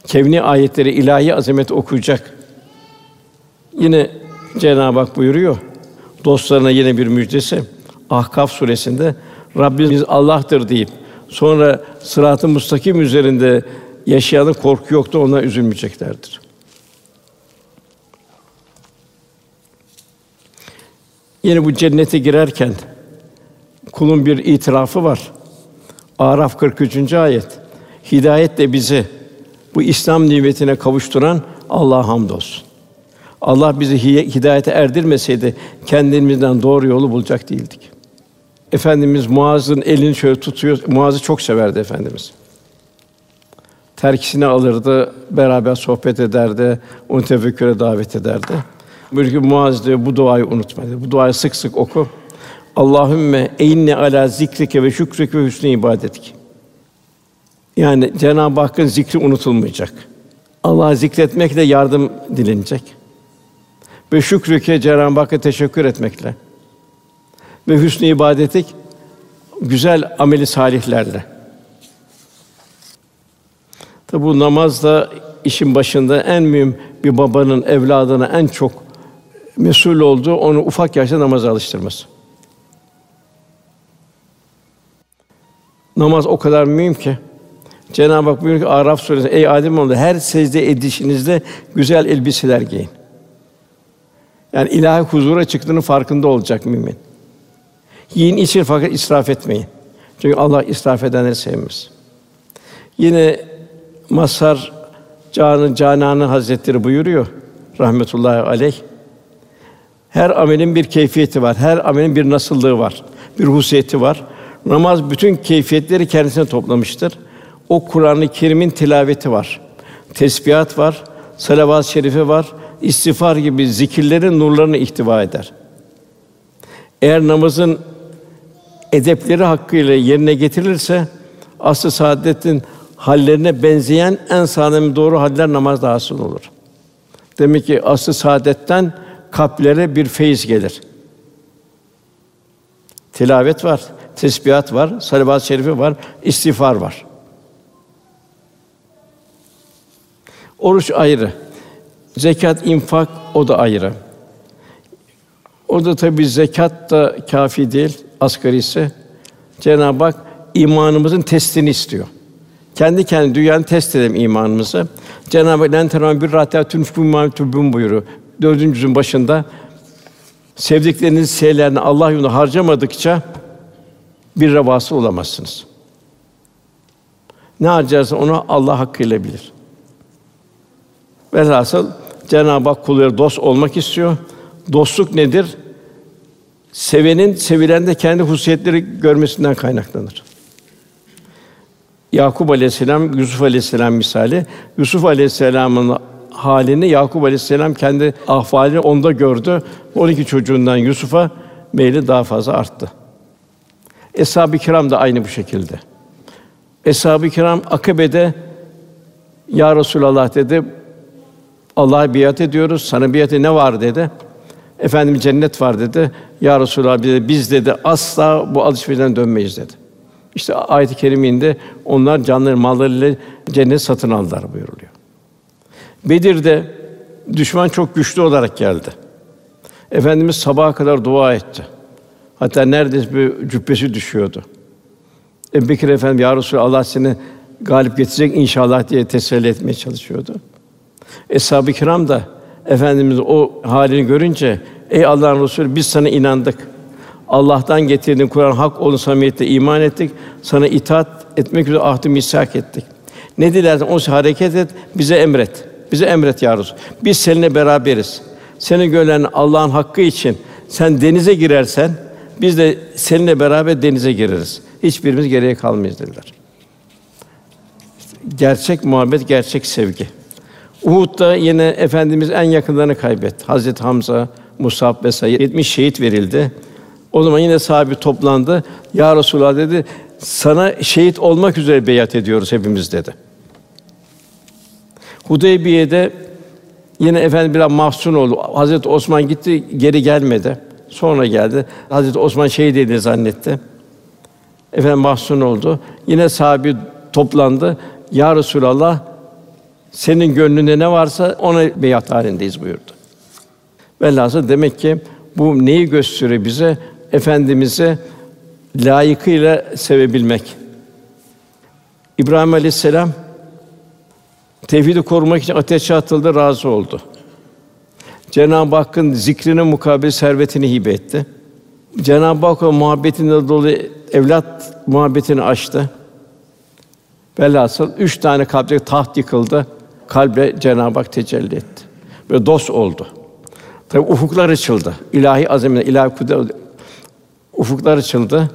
Kevni ayetleri, ilahi azameti okuyacak. Yine Cenab-ı Hak buyuruyor dostlarına yine bir müjdesi. Ahkaf suresinde Rabbimiz Allah'tır deyip sonra sırat-ı müstakim üzerinde yaşayanın korku yoktu, ona üzülmeyeceklerdir. Yine bu cennete girerken kulun bir itirafı var. Araf 43. ayet. Hidayetle bizi bu İslam nimetine kavuşturan Allah'a hamdolsun. Allah bizi hidayete erdirmeseydi kendimizden doğru yolu bulacak değildik. Efendimiz Muaz'ın elini şöyle tutuyor. Muaz'ı çok severdi efendimiz. Terkisini alırdı, beraber sohbet ederdi, onu tefekküre davet ederdi. Buyuruyor ki Muaz diyor bu duayı unutma. Diyor. Bu duayı sık sık oku. Allahümme eyinne ala zikrike ve şükrike ve hüsnü ibadetik. Yani Cenab-ı Hakk'ın zikri unutulmayacak. Allah'ı zikretmekle yardım dilenecek. Ve şükrüke Cenab-ı Hakk'a teşekkür etmekle ve hüsnü ibadetik güzel ameli salihlerle. Tabi bu namaz da işin başında en mühim bir babanın evladına en çok mesul olduğu onu ufak yaşta namaza alıştırması. Namaz o kadar mühim ki Cenab-ı Hak buyuruyor ki Araf suresinde ey Adem oğlu her secde edişinizde güzel elbiseler giyin. Yani ilahi huzura çıktığının farkında olacak mümin. Yiyin için fakat israf etmeyin. Çünkü Allah israf edenleri sevmez. Yine Masar Canı Cananı Hazretleri buyuruyor rahmetullahi aleyh. Her amelin bir keyfiyeti var. Her amelin bir nasıllığı var. Bir husiyeti var. Namaz bütün keyfiyetleri kendisine toplamıştır. O Kur'an-ı Kerim'in tilaveti var. Tesbihat var, salavat-ı şerife var, istiğfar gibi zikirlerin nurlarını ihtiva eder. Eğer namazın edepleri hakkıyla yerine getirilirse aslı saadetin hallerine benzeyen en sağlam doğru haller namazda hasıl olur. Demek ki aslı saadetten kalplere bir feyiz gelir. Tilavet var, tesbihat var, salavat-ı şerife var, istiğfar var. Oruç ayrı. Zekat, infak o da ayrı. O da tabi zekat da kafi değil, asgari ise Cenab-ı Hak imanımızın testini istiyor. Kendi kendi dünyanın test edelim imanımızı. Cenab-ı Hak "Len bir rahatatun fûmâ tubûn" buyuruyor. Dördüncü yüzün başında sevdikleriniz şeylerini Allah yolunda harcamadıkça bir revası olamazsınız. Ne harcarsa onu Allah hakkıyla bilir. Velhasıl Cenab-ı Hak kulları dost olmak istiyor. Dostluk nedir? Sevenin sevilen de kendi hususiyetleri görmesinden kaynaklanır. Yakup Aleyhisselam, Yusuf Aleyhisselam misali. Yusuf Aleyhisselam'ın halini Yakup Aleyhisselam kendi ahvalini onda gördü. 12 çocuğundan Yusuf'a meyli daha fazla arttı. Eshab-ı Kiram da aynı bu şekilde. Eshab-ı Kiram Akabe'de Ya Resulallah dedi. Allah'a biat ediyoruz. Sana biatı ne var dedi. Efendim cennet var dedi. Ya Resulallah dedi, biz dedi asla bu alışverişten dönmeyiz dedi. İşte ayet-i keriminde onlar canları mallarıyla cennet satın aldılar buyuruluyor. Bedir'de düşman çok güçlü olarak geldi. Efendimiz sabaha kadar dua etti. Hatta neredeyse bir cübbesi düşüyordu. Ebu Bekir Efendim, Ya Resulallah Allah seni galip getirecek inşallah diye teselli etmeye çalışıyordu. Eshab-ı kiram da Efendimiz o halini görünce ey Allah'ın Resulü biz sana inandık. Allah'tan getirdiğin Kur'an hak olduğunu samimiyetle iman ettik. Sana itaat etmek üzere ahd-ı misak ettik. Ne dilersen o hareket et, bize emret. Bize emret ya. Biz seninle beraberiz. Seni gören Allah'ın hakkı için sen denize girersen biz de seninle beraber denize gireriz. Hiçbirimiz geriye kalmayız dediler. gerçek muhabbet, gerçek sevgi. Uhud'da yine efendimiz en yakınlarını kaybetti. Hazreti Hamza, Musab vesaire 70 şehit verildi. O zaman yine sahabe toplandı. Ya Resulallah dedi, sana şehit olmak üzere beyat ediyoruz hepimiz dedi. Hudeybiye'de yine efendim biraz mahzun oldu. Hazreti Osman gitti, geri gelmedi. Sonra geldi. Hazreti Osman şehit edildi zannetti. Efendim mahzun oldu. Yine sahabe toplandı. Ya Resulallah senin gönlünde ne varsa ona beyat halindeyiz buyurdu. Velhasıl demek ki bu neyi gösteriyor bize? Efendimizi layıkıyla sevebilmek. İbrahim Aleyhisselam tevhidi korumak için ateşe atıldı, razı oldu. Cenab-ı Hakk'ın zikrine mukabil servetini hibe etti. Cenab-ı Hakk'ın muhabbetinde dolayı evlat muhabbetini açtı. Velhasıl üç tane kalpte taht yıkıldı. Kalbe Cenab-ı Hak tecelli etti. Ve dost oldu. Tabi ufuklar açıldı. İlahi azimle, ilahi kudret ufuklar açıldı.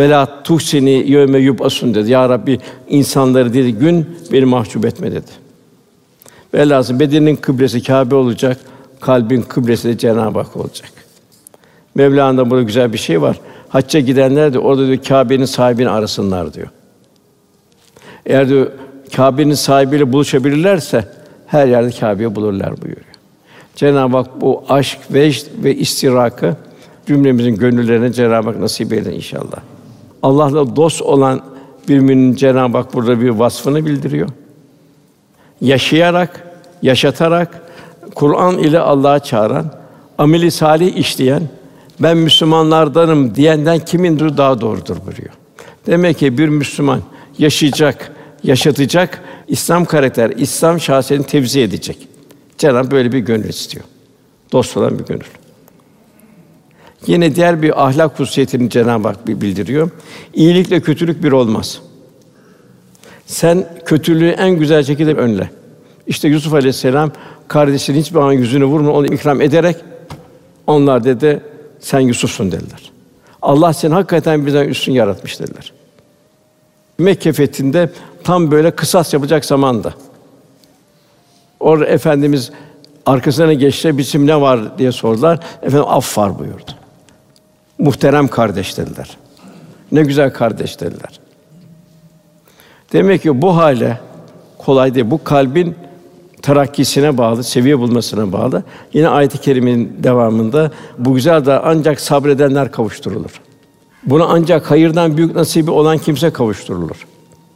Vela tuhsini yevme yubasun dedi. Ya Rabbi insanları dedi gün beni mahcup etme dedi. Velhasıl bedenin kıblesi Kâbe olacak, kalbin kıblesi de Cenab-ı Hak olacak. Mevla'nda burada güzel bir şey var. Hacca gidenler de orada diyor Kâbe'nin sahibini arasınlar diyor. Eğer diyor Kâbe'nin sahibiyle buluşabilirlerse her yerde Kâbe'yi bulurlar buyuruyor. Cenab-ı Hak bu aşk, vecd ve istirakı cümlemizin gönüllerine Cenab-ı Hak nasip eylesin inşallah. Allah'la dost olan bir müminin Cenab-ı Hak burada bir vasfını bildiriyor. Yaşayarak, yaşatarak Kur'an ile Allah'a çağıran, ameli salih işleyen, ben Müslümanlardanım diyenden kimindir daha doğrudur buyuruyor. Demek ki bir Müslüman yaşayacak, yaşatacak, İslam karakter, İslam şahsiyetini tevzi edecek. Cenab böyle bir gönül istiyor. Dost olan bir gönül. Yine diğer bir ahlak hususiyetini Cenab-ı Hak bildiriyor. İyilikle kötülük bir olmaz. Sen kötülüğü en güzel şekilde önle. İşte Yusuf Aleyhisselam kardeşinin hiçbir an yüzünü vurma, onu ikram ederek onlar dedi sen Yusuf'sun dediler. Allah seni hakikaten bizden üstün yaratmış dediler. Mekke fethinde tam böyle kısas yapacak zamanda. Orada efendimiz arkasına geçti, bizim ne var diye sordular. Efendim af var buyurdu. Muhterem kardeş dediler. Ne güzel kardeş dediler. Demek ki bu hale kolay değil. Bu kalbin terakkisine bağlı, seviye bulmasına bağlı. Yine ayet-i kerimenin devamında bu güzel de ancak sabredenler kavuşturulur. Buna ancak hayırdan büyük nasibi olan kimse kavuşturulur.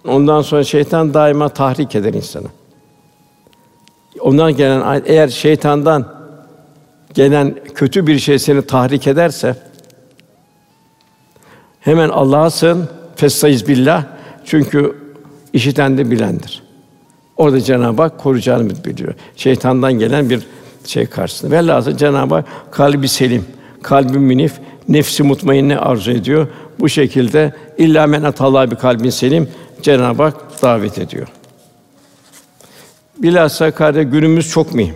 Ondan sonra şeytan daima tahrik eder insanı. Ondan gelen eğer şeytandan gelen kötü bir şey seni tahrik ederse hemen Allah'a sığın, festaiz billah. Çünkü işiten de bilendir. Orada Cenab-ı Hak koruyacağını biliyor. Şeytandan gelen bir şey karşısında. Velhâsıl Cenab-ı Hak kalbi selim, kalbi minif, nefsi mutmainne arzu ediyor. Bu şekilde illa men atallah bir kalbin selim Cenab-ı Hak davet ediyor. Bilhassa kardeş günümüz çok mühim.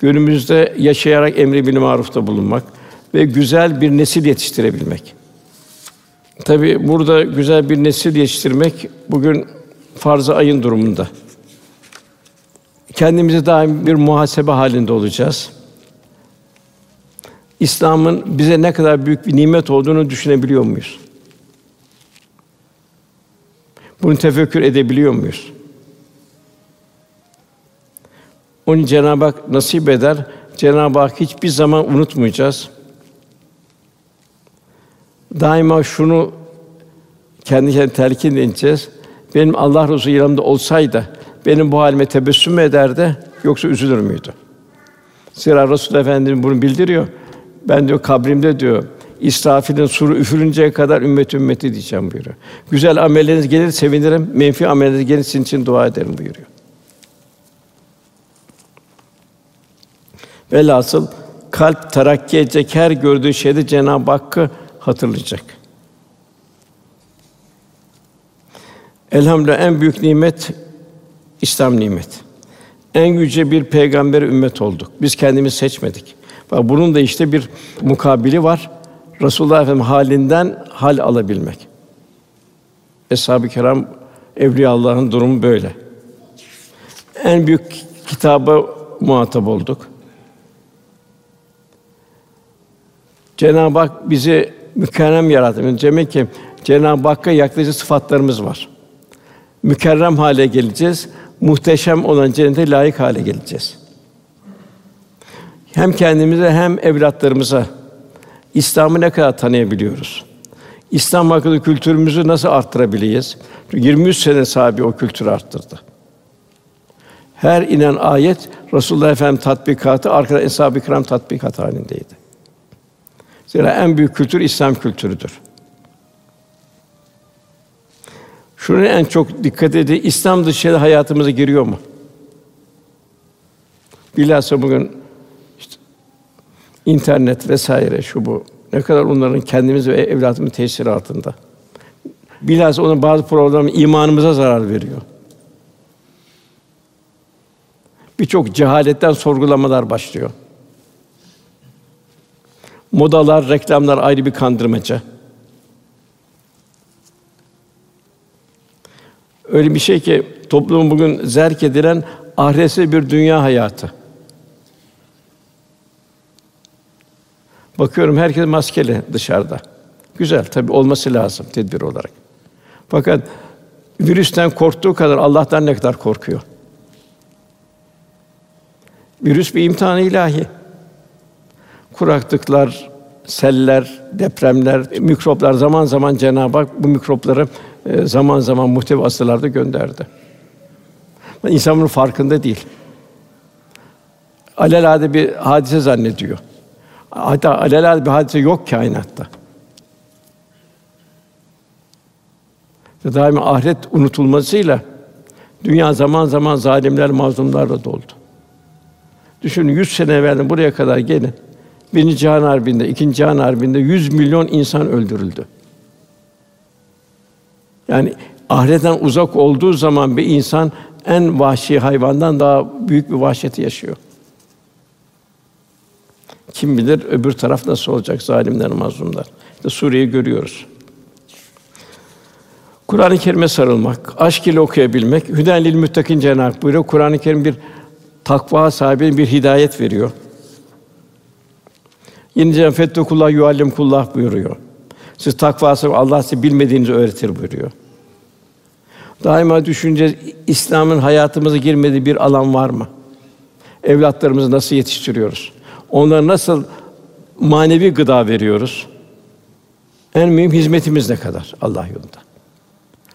Günümüzde yaşayarak emri bil marufta bulunmak ve güzel bir nesil yetiştirebilmek. Tabi burada güzel bir nesil yetiştirmek bugün farz-ı ayın durumunda. Kendimizi daim bir muhasebe halinde olacağız. İslam'ın bize ne kadar büyük bir nimet olduğunu düşünebiliyor muyuz? Bunu tefekkür edebiliyor muyuz? Onu Cenab-ı Hak nasip eder. Cenab-ı Hak hiçbir zaman unutmayacağız. Daima şunu kendi kendine telkin edeceğiz. Benim Allah Resulü yanımda olsaydı benim bu halime tebessüm ederdi yoksa üzülür müydü? Zira Resul Efendimiz bunu bildiriyor. Ben diyor kabrimde diyor İsrafil'in suru üfürünceye kadar ümmet ümmeti diyeceğim buyuruyor. Güzel amelleriniz gelir sevinirim, menfi amelleriniz gelir sizin için dua ederim buyuruyor. Velhasıl kalp terakki edecek her gördüğü şeyde Cenab-ı Hakk'ı hatırlayacak. Elhamdülillah en büyük nimet İslam nimet. En yüce bir peygamber ümmet olduk. Biz kendimiz seçmedik. Bak bunun da işte bir mukabili var. Resulullah Efendimiz halinden hal alabilmek. Eshab-ı Kiram evliya Allah'ın durumu böyle. En büyük kitaba muhatap olduk. Cenab-ı Hak bizi mükerrem yarattı. Demek ki Cenab-ı Hakk'a yaklaşık sıfatlarımız var. Mükerrem hale geleceğiz. Muhteşem olan cennete layık hale geleceğiz. Hem kendimize hem evlatlarımıza İslam'ı ne kadar tanıyabiliyoruz? İslam hakkında kültürümüzü nasıl arttırabiliriz? 23 sene sahibi o kültürü arttırdı. Her inen ayet Resulullah Efendimiz tatbikatı arkada eshab-ı kiram tatbikat halindeydi. Zira en büyük kültür İslam kültürüdür. Şuna en çok dikkat edin, İslam dışı hayatımıza giriyor mu? Bilhassa bugün işte internet vesaire şu bu ne kadar onların kendimiz ve evlatımız tesiri altında. Bilhassa onun bazı programı imanımıza zarar veriyor. Birçok cehaletten sorgulamalar başlıyor. Modalar, reklamlar ayrı bir kandırmaca. Öyle bir şey ki toplumun bugün zerk edilen ahiretsiz bir dünya hayatı. Bakıyorum herkes maskeli dışarıda. Güzel tabii olması lazım tedbir olarak. Fakat Virüsten korktuğu kadar Allah'tan ne kadar korkuyor? Virüs bir imtihan ilahi. Kuraklıklar, seller, depremler, mikroplar zaman zaman Cenab-ı Hak bu mikropları e, zaman zaman muhtevi asırlarda gönderdi. İnsan bunun farkında değil. Alelade bir hadise zannediyor. Hatta alelade bir hadise yok kainatta. Daima ahiret unutulmasıyla dünya zaman zaman zalimler, mazlumlarla doldu. Düşünün 100 sene evvel buraya kadar gelin. Birinci Cihan Harbi'nde, ikinci Cihan Harbi'nde 100 milyon insan öldürüldü. Yani ahiretten uzak olduğu zaman bir insan en vahşi hayvandan daha büyük bir vahşeti yaşıyor. Kim bilir öbür taraf nasıl olacak zalimler, mazlumlar. İşte Suriye'yi görüyoruz. Kur'an-ı Kerim'e sarılmak, aşk ile okuyabilmek, hüden lil müttakin Cenab-ı buyuruyor. Kur'an-ı Kerim bir takva sahibi bir hidayet veriyor. Cenab-ı Fettekullah yuallim kullah buyuruyor. Siz takva sahibi Allah size bilmediğinizi öğretir buyuruyor. Daima düşüneceğiz İslam'ın hayatımıza girmediği bir alan var mı? Evlatlarımızı nasıl yetiştiriyoruz? Onlara nasıl manevi gıda veriyoruz? En mühim hizmetimiz ne kadar Allah yolunda?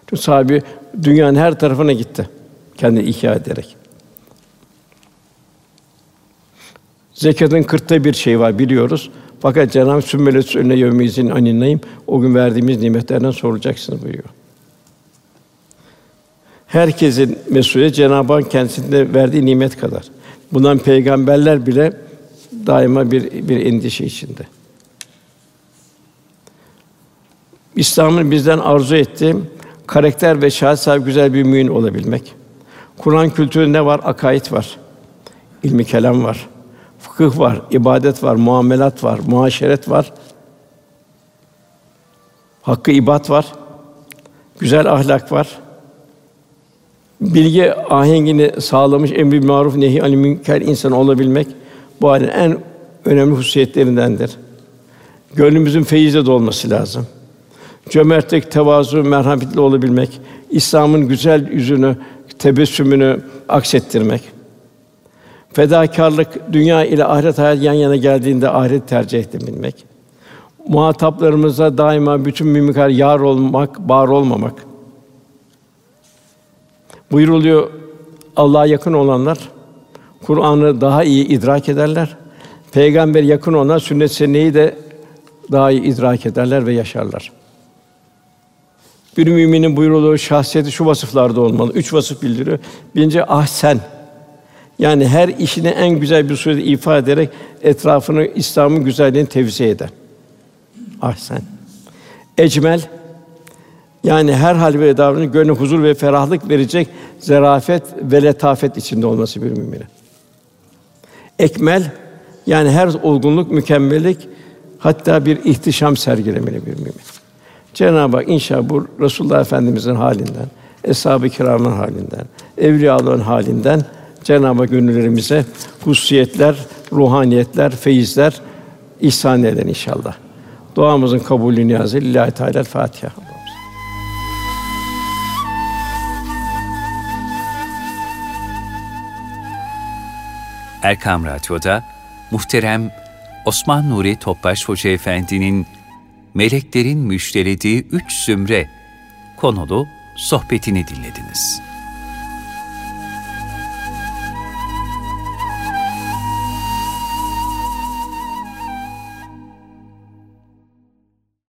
Çünkü sahibi dünyanın her tarafına gitti. Kendi ihya ederek. Zekatın kırkta bir şey var biliyoruz. Fakat Cenab-ı Sümmelet önüne yevmizin aninayım. O gün verdiğimiz nimetlerden sorulacaksınız buyuruyor. Herkesin mesuliyeti Cenab-ı Hak kendisinde verdiği nimet kadar. Bundan peygamberler bile daima bir bir endişe içinde. İslam'ın bizden arzu ettiği karakter ve şahit sahibi güzel bir mümin olabilmek. Kur'an kültürü ne var? Akaid var. İlmi kelam var. Fıkıh var, ibadet var, muamelat var, muaşeret var. Hakkı ibad var. Güzel ahlak var. Bilgi ahengini sağlamış emri maruf nehi anil münker insan olabilmek bu halin en önemli hususiyetlerindendir. Gönlümüzün feyizle dolması lazım. Cömertlik, tevazu, merhametli olabilmek, İslam'ın güzel yüzünü, tebessümünü aksettirmek. Fedakarlık, dünya ile ahiret hayat yan yana geldiğinde ahiret tercih edebilmek. Muhataplarımıza daima bütün mimikler yar olmak, bar olmamak. Buyuruluyor Allah'a yakın olanlar Kur'an'ı daha iyi idrak ederler. Peygamber yakın olanlar sünnet senneyi de daha iyi idrak ederler ve yaşarlar. Bir müminin buyuruluğu şahsiyeti şu vasıflarda olmalı. Üç vasıf bildiriyor. Birinci ahsen. Yani her işini en güzel bir surette ifade ederek etrafını İslam'ın güzelliğini tevzi eder. Ahsen. Ecmel yani her hal ve davranış gönlü huzur ve ferahlık verecek zerafet ve letafet içinde olması bir müminin. Ekmel yani her olgunluk, mükemmellik hatta bir ihtişam sergilemeli bir mümin. Cenab-ı Hak inşallah bu Resulullah Efendimizin halinden, eshab-ı kiramın halinden, evliyaların halinden Cenab-ı Hak gönüllerimize hususiyetler, ruhaniyetler, feyizler ihsan eder inşallah. Duamızın kabulü niyazı lillahi teala Fatiha. Erkam Radyo'da muhterem Osman Nuri Topbaş Hoca Efendi'nin meleklerin müjdelediği üç zümre konulu sohbetini dinlediniz.